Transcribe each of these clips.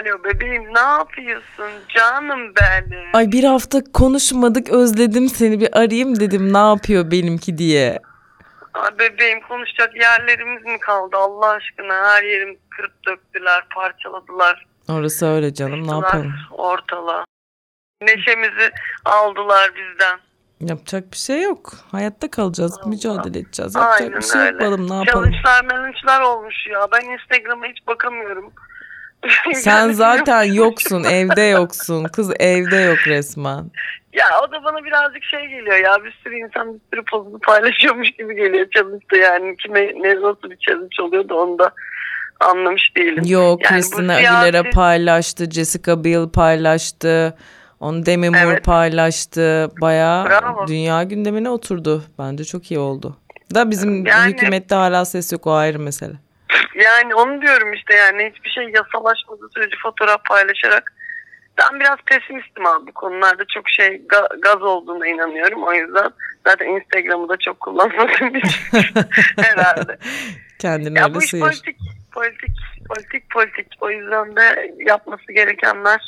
Alo bebeğim ne yapıyorsun? Canım benim. Ay bir hafta konuşmadık özledim seni bir arayayım dedim ne yapıyor benimki diye. Ay bebeğim konuşacak yerlerimiz mi kaldı Allah aşkına? Her yerimi kırıp döktüler, parçaladılar. Orası öyle canım ne yapalım. Ortalığa. Neşemizi aldılar bizden. Yapacak bir şey yok. Hayatta kalacağız, mücadele edeceğiz. Yapacak Aynen bir şey yok öyle. balım ne yapalım. Challenge'lar melange'lar olmuş ya. Ben Instagram'a hiç bakamıyorum. Sen zaten yoksun, evde yoksun. Kız evde yok resmen. Ya o da bana birazcık şey geliyor ya. Bir sürü insan bir sürü pozunu paylaşıyormuş gibi geliyor challenge'da yani. Kime ne nasıl bir challenge oluyor da onu da anlamış değilim. Yok, Yani Christina siyasi- Aguilera paylaştı, Jessica Biel paylaştı. Onu Demi Moore Evet. paylaştı. Bayağı Bravo. dünya gündemine oturdu. Bence çok iyi oldu. Da bizim Yani- hükümette hala ses yok o ayrı mesele. Yani onu diyorum işte yani hiçbir şey yasalaşmadığı sürece fotoğraf paylaşarak ben biraz pesimistim abi bu konularda çok şey ga- gaz olduğuna inanıyorum o yüzden zaten Instagram'ı da çok kullanmadığım için herhalde. Kendini Ya öyle bu iş sıyır. politik, politik, politik, politik. O yüzden de yapması gerekenler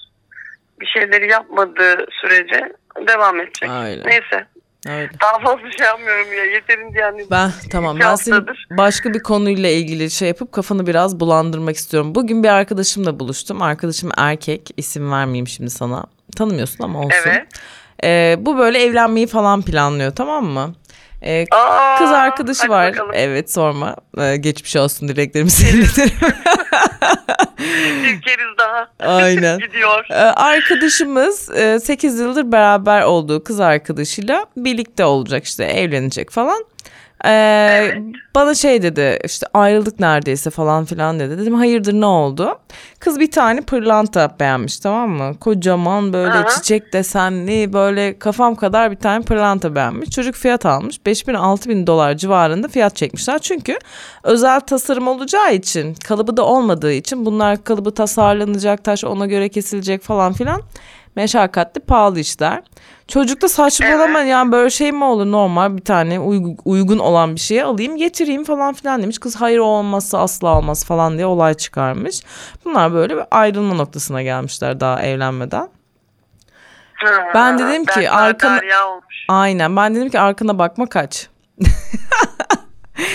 bir şeyleri yapmadığı sürece devam edecek. Öyle. Neyse. Öyle. Daha fazla şey yapmıyorum ya. Yeterince yani. Ben tamam ben seni başka bir konuyla ilgili şey yapıp kafanı biraz bulandırmak istiyorum. Bugün bir arkadaşımla buluştum. Arkadaşım erkek isim vermeyeyim şimdi sana. Tanımıyorsun ama olsun. Evet. Ee, bu böyle evlenmeyi falan planlıyor tamam mı? Ee, Aa, kız arkadaşı var. bakalım. Evet sorma. Ee, geçmiş olsun dileklerimizi iletirim. Bir keriz daha Aynen. gidiyor. Ee, arkadaşımız 8 yıldır beraber olduğu kız arkadaşıyla birlikte olacak işte evlenecek falan. Ee, Bana şey dedi işte ayrıldık neredeyse falan filan dedi. Dedim hayırdır ne oldu? Kız bir tane pırlanta beğenmiş tamam mı? Kocaman böyle Aha. çiçek desenli böyle kafam kadar bir tane pırlanta beğenmiş. Çocuk fiyat almış 5000 6000 dolar civarında fiyat çekmişler. Çünkü özel tasarım olacağı için kalıbı da olmadığı için bunlar kalıbı tasarlanacak taş ona göre kesilecek falan filan. Meşakkatli pahalı işler. Çocuk da saçmalama yani böyle şey mi olur normal bir tane uygu- uygun olan bir şeye alayım getireyim falan filan demiş. Kız hayır olmazsa asla olmaz falan diye olay çıkarmış. Bunlar böyle bir ayrılma noktasına gelmişler daha evlenmeden. Ha, Ben dedim ki, arkana-. Aynen ben dedim ki arkana bakma kaç.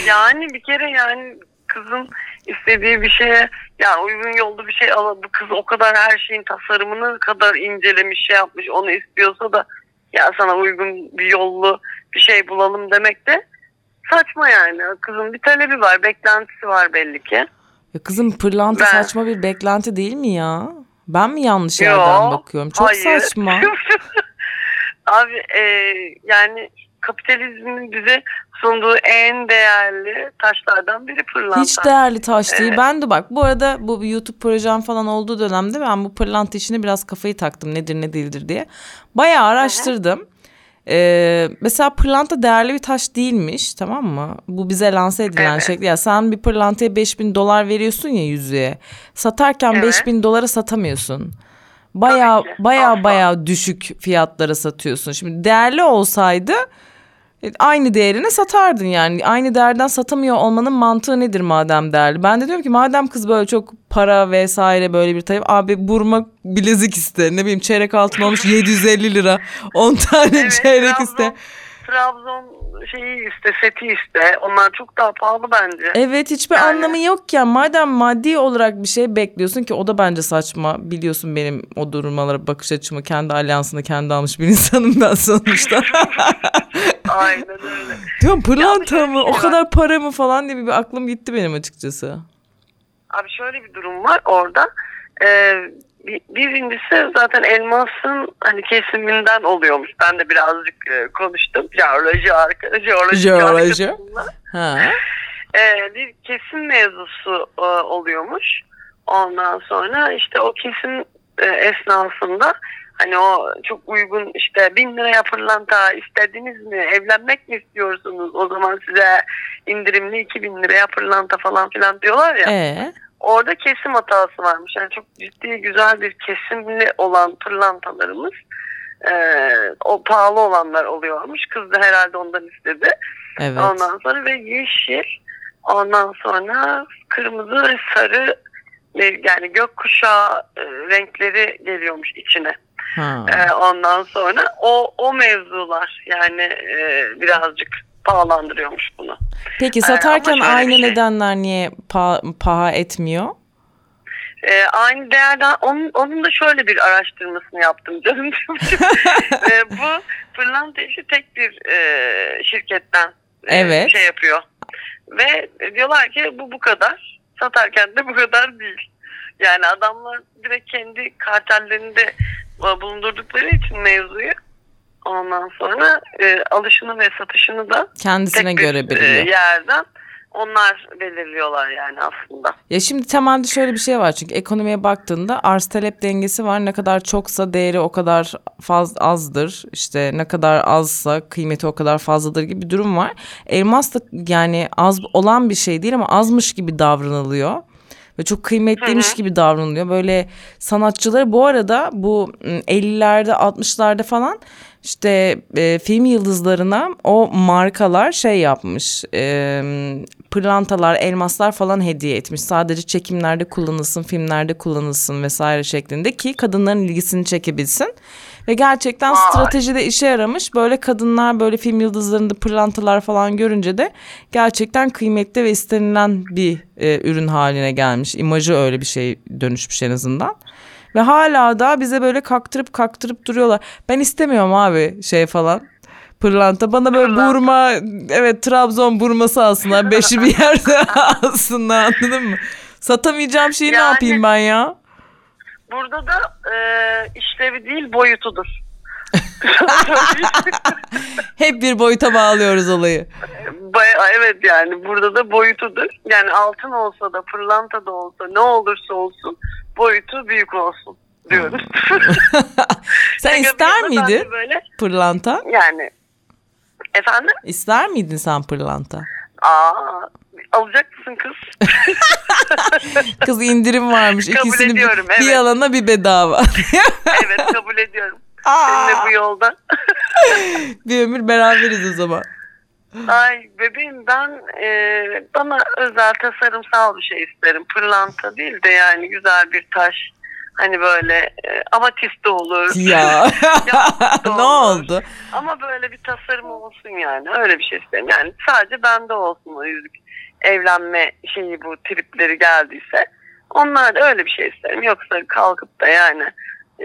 Yani bir kere yani kızın istediği bir şeye ya uygun yolda bir şey al bu kız o kadar her şeyin tasarımını kadar incelemiş şey yapmış onu istiyorsa da ya sana uygun bir yollu bir şey bulalım demek de saçma yani. Kızın bir talebi var, beklentisi var belli ki. Ya kızım pırlanta Ben- saçma bir beklenti değil mi ya? Ben mi yanlış Yo, yerden bakıyorum? Çok hayır. saçma. Abi e, yani kapitalizmin bize sunduğu en değerli taşlardan biri pırlanta. Hiç değerli taş değil. Evet. Ben de bak bu arada bu YouTube projem falan olduğu dönemde ben bu pırlanta işine biraz kafayı taktım nedir ne değildir diye. Bayağı araştırdım. Ee, mesela pırlanta değerli bir taş değilmiş tamam mı? Bu bize lanse edilen Evet. şekli. Ya sen bir pırlantaya 5000 dolar veriyorsun ya yüzüğe. Satarken Evet. 5000 dolara satamıyorsun. Bayağı Asla. bayağı düşük fiyatlara satıyorsun. Şimdi değerli olsaydı aynı değerine satardın yani. Aynı değerden satamıyor olmanın mantığı nedir madem değerli? Ben de diyorum ki madem kız böyle çok para vesaire böyle bir talep. Abi burma bilezik iste. Ne bileyim çeyrek altın olmuş 750 lira. 10 tane Evet, çeyrek Trabzon- iste. Trabzon şeyi iste, seti iste. Onlar çok daha pahalı bence. Evet hiçbir Yani. anlamı yok ya. Madem maddi olarak bir şey bekliyorsun ki o da bence saçma. Biliyorsun benim o durumlara bakış açımı kendi alyansını kendi almış bir insanım ben sonuçta. Aynen öyle. Diyorum pırlanta mı şey o kadar para mı falan diye bir, aklım gitti benim açıkçası. Abi şöyle bir durum var orada. Ee, bir- birincisi zaten elmasın hani kesiminden oluyormuş. Ben de birazcık e, konuştum. Jeoloji arka, jeoloji. Jeoloji. Ha. Ee, bir kesim mevzusu e, oluyormuş. Ondan sonra işte o kesim e, esnasında hani o çok uygun işte bin liraya pırlanta istediniz mi evlenmek mi istiyorsunuz o zaman size indirimli iki bin liraya pırlanta falan filan diyorlar ya Ee, orada kesim hatası varmış yani çok ciddi güzel bir kesimli olan pırlantalarımız e, o pahalı olanlar oluyormuş kız da herhalde ondan istedi evet. Ondan sonra ve yeşil. Ondan sonra kırmızı ve sarı yani gökkuşağı e, renkleri geliyormuş içine. Ha. E, ondan sonra o o mevzular yani e, birazcık pahalandırıyormuş bunu. Peki Ee, satarken şöyle aynı şey. nedenler niye pa- paha etmiyor? E, aynı değerden onun, onun da şöyle bir araştırmasını yaptım canım. e, bu pırlanta işi tek bir e, şirketten e, Evet. şey yapıyor. Ve diyorlar ki bu bu kadar. Satarken de bu kadar değil. Yani adamlar direkt kendi kartellerinde e, bulundurdukları için mevzuyu ondan sonra e, alışını ve satışını da Kendisine tek göre e, belirliyor. yerden onlar belirliyorlar yani aslında. Ya şimdi temelde şöyle bir şey var çünkü ekonomiye baktığında arz talep dengesi var. Ne kadar çoksa değeri o kadar faz azdır. İşte ne kadar azsa kıymeti o kadar fazladır gibi bir durum var. Elmas da yani az olan bir şey değil ama azmış gibi davranılıyor. Ve çok kıymetliymiş gibi davranılıyor. Böyle sanatçıları bu arada bu ım, 50'lerde 60'larda falan işte e, film yıldızlarına o markalar şey yapmış. E, pırlantalar, elmaslar falan hediye etmiş. Sadece çekimlerde kullanılsın, filmlerde kullanılsın vesaire şeklinde ki kadınların ilgisini çekebilsin. Ve gerçekten Vay. stratejide işe yaramış. Böyle kadınlar böyle film yıldızlarında pırlantalar falan görünce de gerçekten kıymetli ve istenilen bir e, ürün haline gelmiş. İmajı öyle bir şey dönüşmüş en azından. Ve hala da bize böyle kaktırıp kaktırıp duruyorlar. Ben istemiyorum abi şey falan. Pırlanta bana böyle Pırlanta. burma evet Trabzon burması alsınlar. Beşi bir yerde alsınlar anladın mı? Satamayacağım şeyi ne Yani- yapayım ben ya? Burada da e, işlevi değil boyutudur. Hep bir boyuta bağlıyoruz olayı. Baya, evet yani burada da boyutudur. Yani altın olsa da pırlanta da olsa ne olursa olsun boyutu büyük olsun diyoruz. Sen Şaka bir ister miydin Böyle, pırlanta? yani efendim? İster miydin sen pırlanta? Aa, alacak mısın kız? Kız indirim varmış. Kabul İkisini bir, ediyorum, bir evet. alana bir bedava. evet kabul ediyorum. Aa, Seninle bu yolda. bir ömür beraberiz o zaman. Ay bebeğim ben e, bana özel tasarımsal bir şey isterim. Pırlanta değil de yani güzel bir taş. Hani böyle e, amatist de olur. Ya ne olur. oldu? Ama böyle bir tasarım olsun yani. Öyle bir şey isterim. Yani sadece bende olsun o yüzük. Evlenme şeyi bu tripleri geldiyse. Onlar da öyle bir şey isterim. Yoksa kalkıp da yani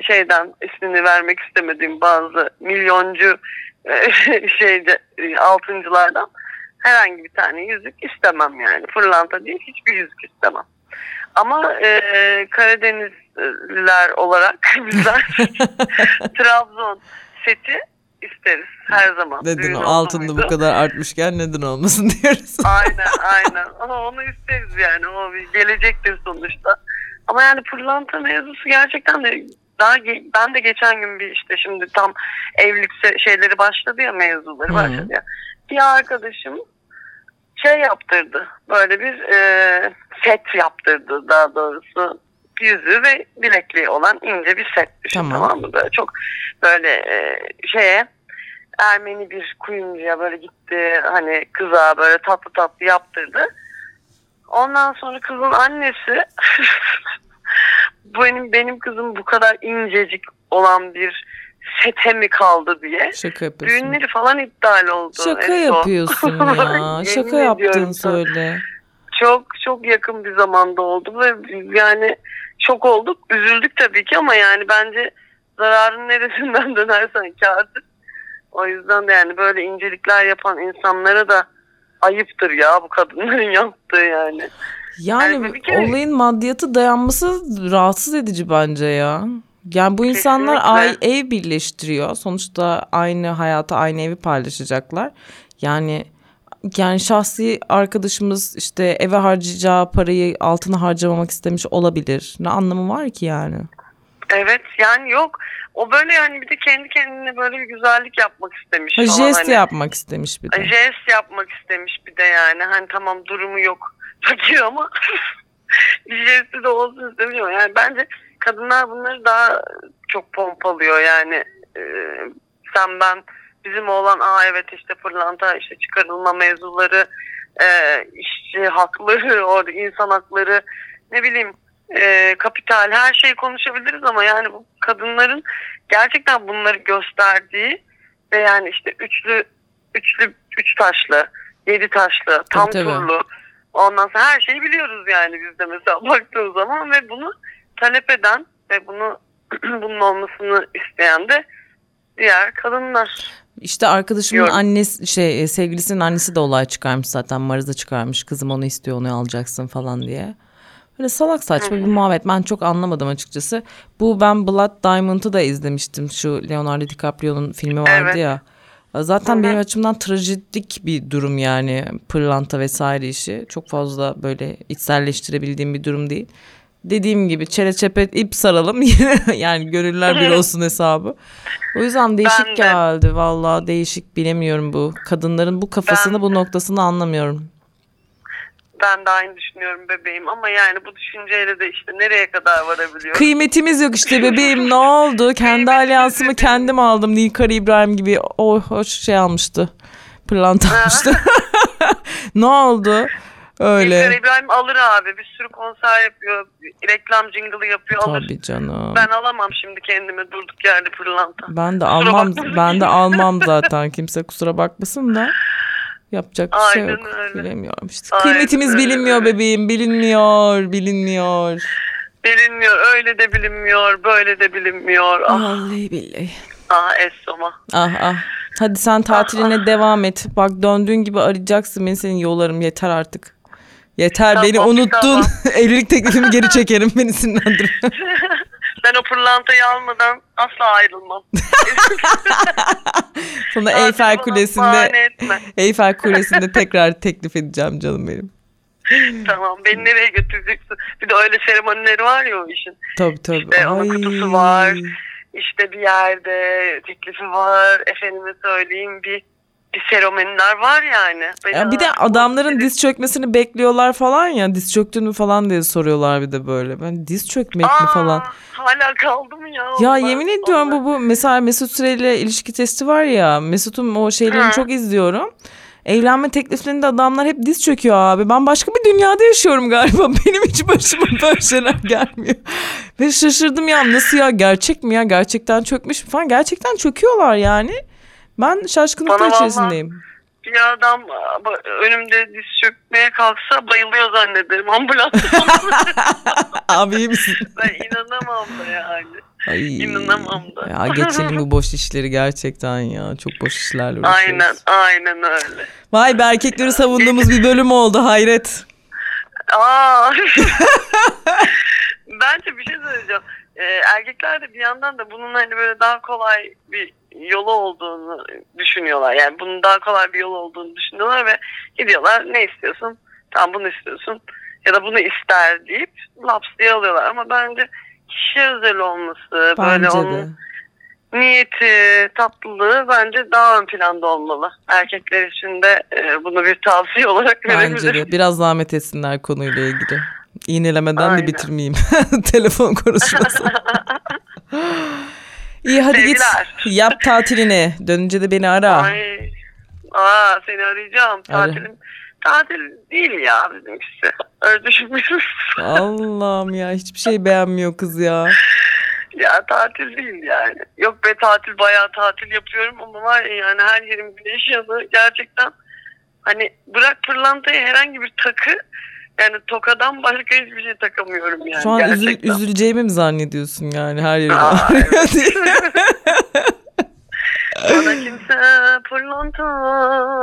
şeyden ismini vermek istemediğim bazı milyoncu e, şeyde altıncılardan herhangi bir tane yüzük istemem yani. Fırlanta değil hiçbir yüzük istemem. Ama e, Karadenizliler olarak bizler Trabzon seti isteriz her zaman. Neden o altında bu kadar artmışken neden olmasın diyoruz. Aynen aynen. Ama onu isteriz yani. O bir gelecektir sonuçta. Ama yani pırlanta mevzusu gerçekten de daha ge- ben de geçen gün bir işte şimdi tam evlilik şeyleri başladı ya mevzuları başladı ya. Bir arkadaşım şey yaptırdı. Böyle bir e, set yaptırdı daha doğrusu. Yüzüğü ve bilekliği olan ince bir set düşün Tamam. tamam, mı? Böyle çok böyle e, şeye Ermeni bir kuyumcuya böyle gitti hani kıza böyle tatlı tatlı yaptırdı. Ondan sonra kızın annesi benim benim kızım bu kadar incecik olan bir sete mi kaldı diye Şaka yapıyorsun. düğünleri falan iptal oldu. Şaka en yapıyorsun ya. Şaka yaptın söyle. Çok çok yakın bir zamanda oldu ve yani çok olduk. Üzüldük tabii ki ama yani bence zararın neresinden dönersen kârdır. O yüzden de yani böyle incelikler yapan insanlara da ayıptır ya bu kadınların yaptığı yani. Yani Yani bir kere- olayın maddiyatı dayanması rahatsız edici bence ya. Yani bu insanlar ay, ev birleştiriyor. Sonuçta aynı hayatı, aynı evi paylaşacaklar. Yani yani şahsi arkadaşımız işte eve harcayacağı parayı altına harcamamak istemiş olabilir. Ne anlamı var ki yani? Evet yani yok. O böyle yani bir de kendi kendine böyle bir güzellik yapmak istemiş Ha, jest hani. yapmak istemiş bir de. Jest yapmak istemiş bir de yani. Hani tamam durumu yok bakıyor ama bir jesti de olsun istemiş ama yani bence kadınlar bunları daha çok pompalıyor yani. Ee, sen ben bizim oğlan aa evet işte pırlanta işte çıkarılma mevzuları e, işçi hakları orada insan hakları ne bileyim e, kapital her şeyi konuşabiliriz ama yani bu kadınların gerçekten bunları gösterdiği ve yani işte üçlü üçlü üç taşlı, yedi taşlı, tam Tabii, tabii. turlu ondan sonra her şeyi biliyoruz yani biz de mesela baktığımız zaman ve bunu talep eden ve bunu bunun olmasını isteyen de diğer kadınlar. İşte arkadaşımın Yorum. annesi şey e, sevgilisinin annesi de olay çıkarmış zaten Marıza çıkarmış kızım onu istiyor onu alacaksın falan diye. Böyle salak saçma bir muhabbet ben çok anlamadım açıkçası. Bu ben Blood Diamond'ı da izlemiştim şu Leonardo DiCaprio'nun filmi vardı Evet. ya. Zaten Hı hı. benim açımdan trajedik bir durum yani pırlanta vesaire işi. Çok fazla böyle içselleştirebildiğim bir durum değil. Dediğim gibi çere çepet ip saralım yani gönüller bir olsun hesabı. O yüzden değişik Ben de. geldi vallahi değişik bilemiyorum bu. Kadınların bu kafasını Ben bu noktasını anlamıyorum. Ben de aynı düşünüyorum bebeğim ama yani bu düşünceyle de işte nereye kadar varabiliyor? Kıymetimiz yok işte bebeğim ne oldu? Kendi alyansımı kendim aldım. Nilkara İbrahim gibi o hoş şey almıştı. Pırlanta almıştı. ne oldu? Öyle. İlker İbrahim alır abi bir sürü konser yapıyor, reklam jingle'ı yapıyor alır. Tabii canım. Ben alamam şimdi kendime durduk yerde pırlanta. Ben de Kusura almam ben de almam zaten kimse kusura bakmasın da yapacak bir şey Aynen yok. öyle. Bilemiyorum işte. Aynen Kıymetimiz öyle. bilinmiyor bebeğim bilinmiyor bilinmiyor. Bilinmiyor öyle de bilinmiyor böyle de bilinmiyor. Ah, Vallahi billahi. ah Essoma. Ah ah. Hadi sen tatiline devam et. Bak döndüğün gibi arayacaksın beni senin yollarım yeter artık. Yeter Tamam, beni unuttun. tamam. Evlilik teklifimi geri çekerim beni sinirlendirme. Ben o pırlantayı almadan asla ayrılmam. Sana Tatilimi Eyfel Kulesi'nde. Eyfel Kulesi'nde tekrar teklif edeceğim canım benim. Tamam beni nereye götüreceksin? Bir de öyle seremonileri var ya o işin. Tabii tabii. İşte onun kutusu var. İşte bir yerde teklifi var. Efendime söyleyeyim bir bir seremoniler var yani. Ben Ya bir de adamların diz çökmesini bekliyorlar falan ya. Diz çöktün mü falan diye soruyorlar bir de böyle. Ben diz çökmek mi Aa, falan. Hala kaldı mı ya? Ya onlar? yemin ediyorum Onlar- bu bu mesela Mesut Süreyle ilişki testi var ya. Mesut'un o şeylerini Hı. çok izliyorum. Evlenme tekliflerinde adamlar hep diz çöküyor abi. Ben başka bir dünyada yaşıyorum galiba. Benim hiç başıma böyle şeyler gelmiyor. Ve şaşırdım ya nasıl ya gerçek mi ya gerçekten çökmüş mü falan. Gerçekten çöküyorlar yani. Ben şaşkınlıklar Bana vallahi- içerisindeyim. Bir adam önümde diz çökmeye kalksa bayılıyor zannederim ambulans. Abi iyi misin? ben inanamam da yani. Ay, İnanamam da. Ya geçelim bu boş işleri gerçekten ya. Çok boş işlerle uğraşıyoruz. Aynen aynen öyle. Vay be erkekleri savunduğumuz bir bölüm oldu hayret. Aa. Bence bir şey söyleyeceğim. Ee, erkekler de bir yandan da bunun hani böyle daha kolay bir yolu olduğunu düşünüyorlar. Yani bunun daha kolay bir yol olduğunu düşünüyorlar ve gidiyorlar ne istiyorsun? Tamam bunu istiyorsun ya da bunu ister deyip laps diye alıyorlar. Ama bence kişiye özel olması, böyle Bence de. onun niyeti, tatlılığı bence daha ön planda olmalı. Erkekler için de e, bunu bir tavsiye olarak Bence verebilirim. de. Biraz zahmet etsinler konuyla ilgili. İğnelemeden de Aynen. bitirmeyeyim. Telefon konuşması. İyi hadi Sevgiler. git. Yap tatilini. Dönünce de beni ara. Ay. Aa seni arayacağım. Ara. Tatilim tatil değil ya bizimkisi. Öyle düşünmüşüz. Allah'ım ya hiçbir şey beğenmiyor kız ya. ya tatil değil yani. Yok be tatil bayağı tatil yapıyorum ama var ya yani her yerim güneş yanı gerçekten hani bırak pırlantayı herhangi bir takı yani tokadan başka hiçbir şey takamıyorum yani Şu an üzül, üzüleceğimi mi zannediyorsun yani her diye. Bana kimse pırlanta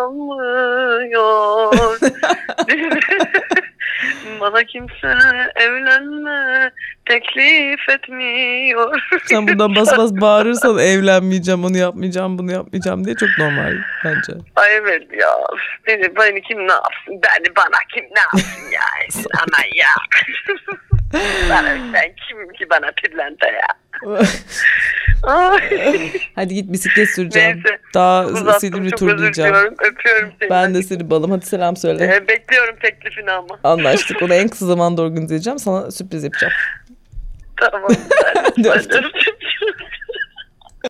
almıyor. Bana kimse evlenme teklif etmiyor. Sen buradan bas bas bağırırsan evlenmeyeceğim, onu yapmayacağım, bunu yapmayacağım diye çok normal bence. Ay evet ya. Beni, beni kim ne yapsın? Beni bana kim ne yapsın ya? Aman ya. Bana, ben kimim ki bana pırlanta ya? Hadi git bisiklet süreceğim. Neyse. Daha Uzattım Silivri çok tur özür diyeceğim. diliyorum. Öpüyorum seni. Ben de seni balım. Hadi selam söyle. Ee, bekliyorum teklifini ama. Anlaştık. Onu en kısa zamanda organize edeceğim. Sana sürpriz yapacağım. Tamam. Ben, ben.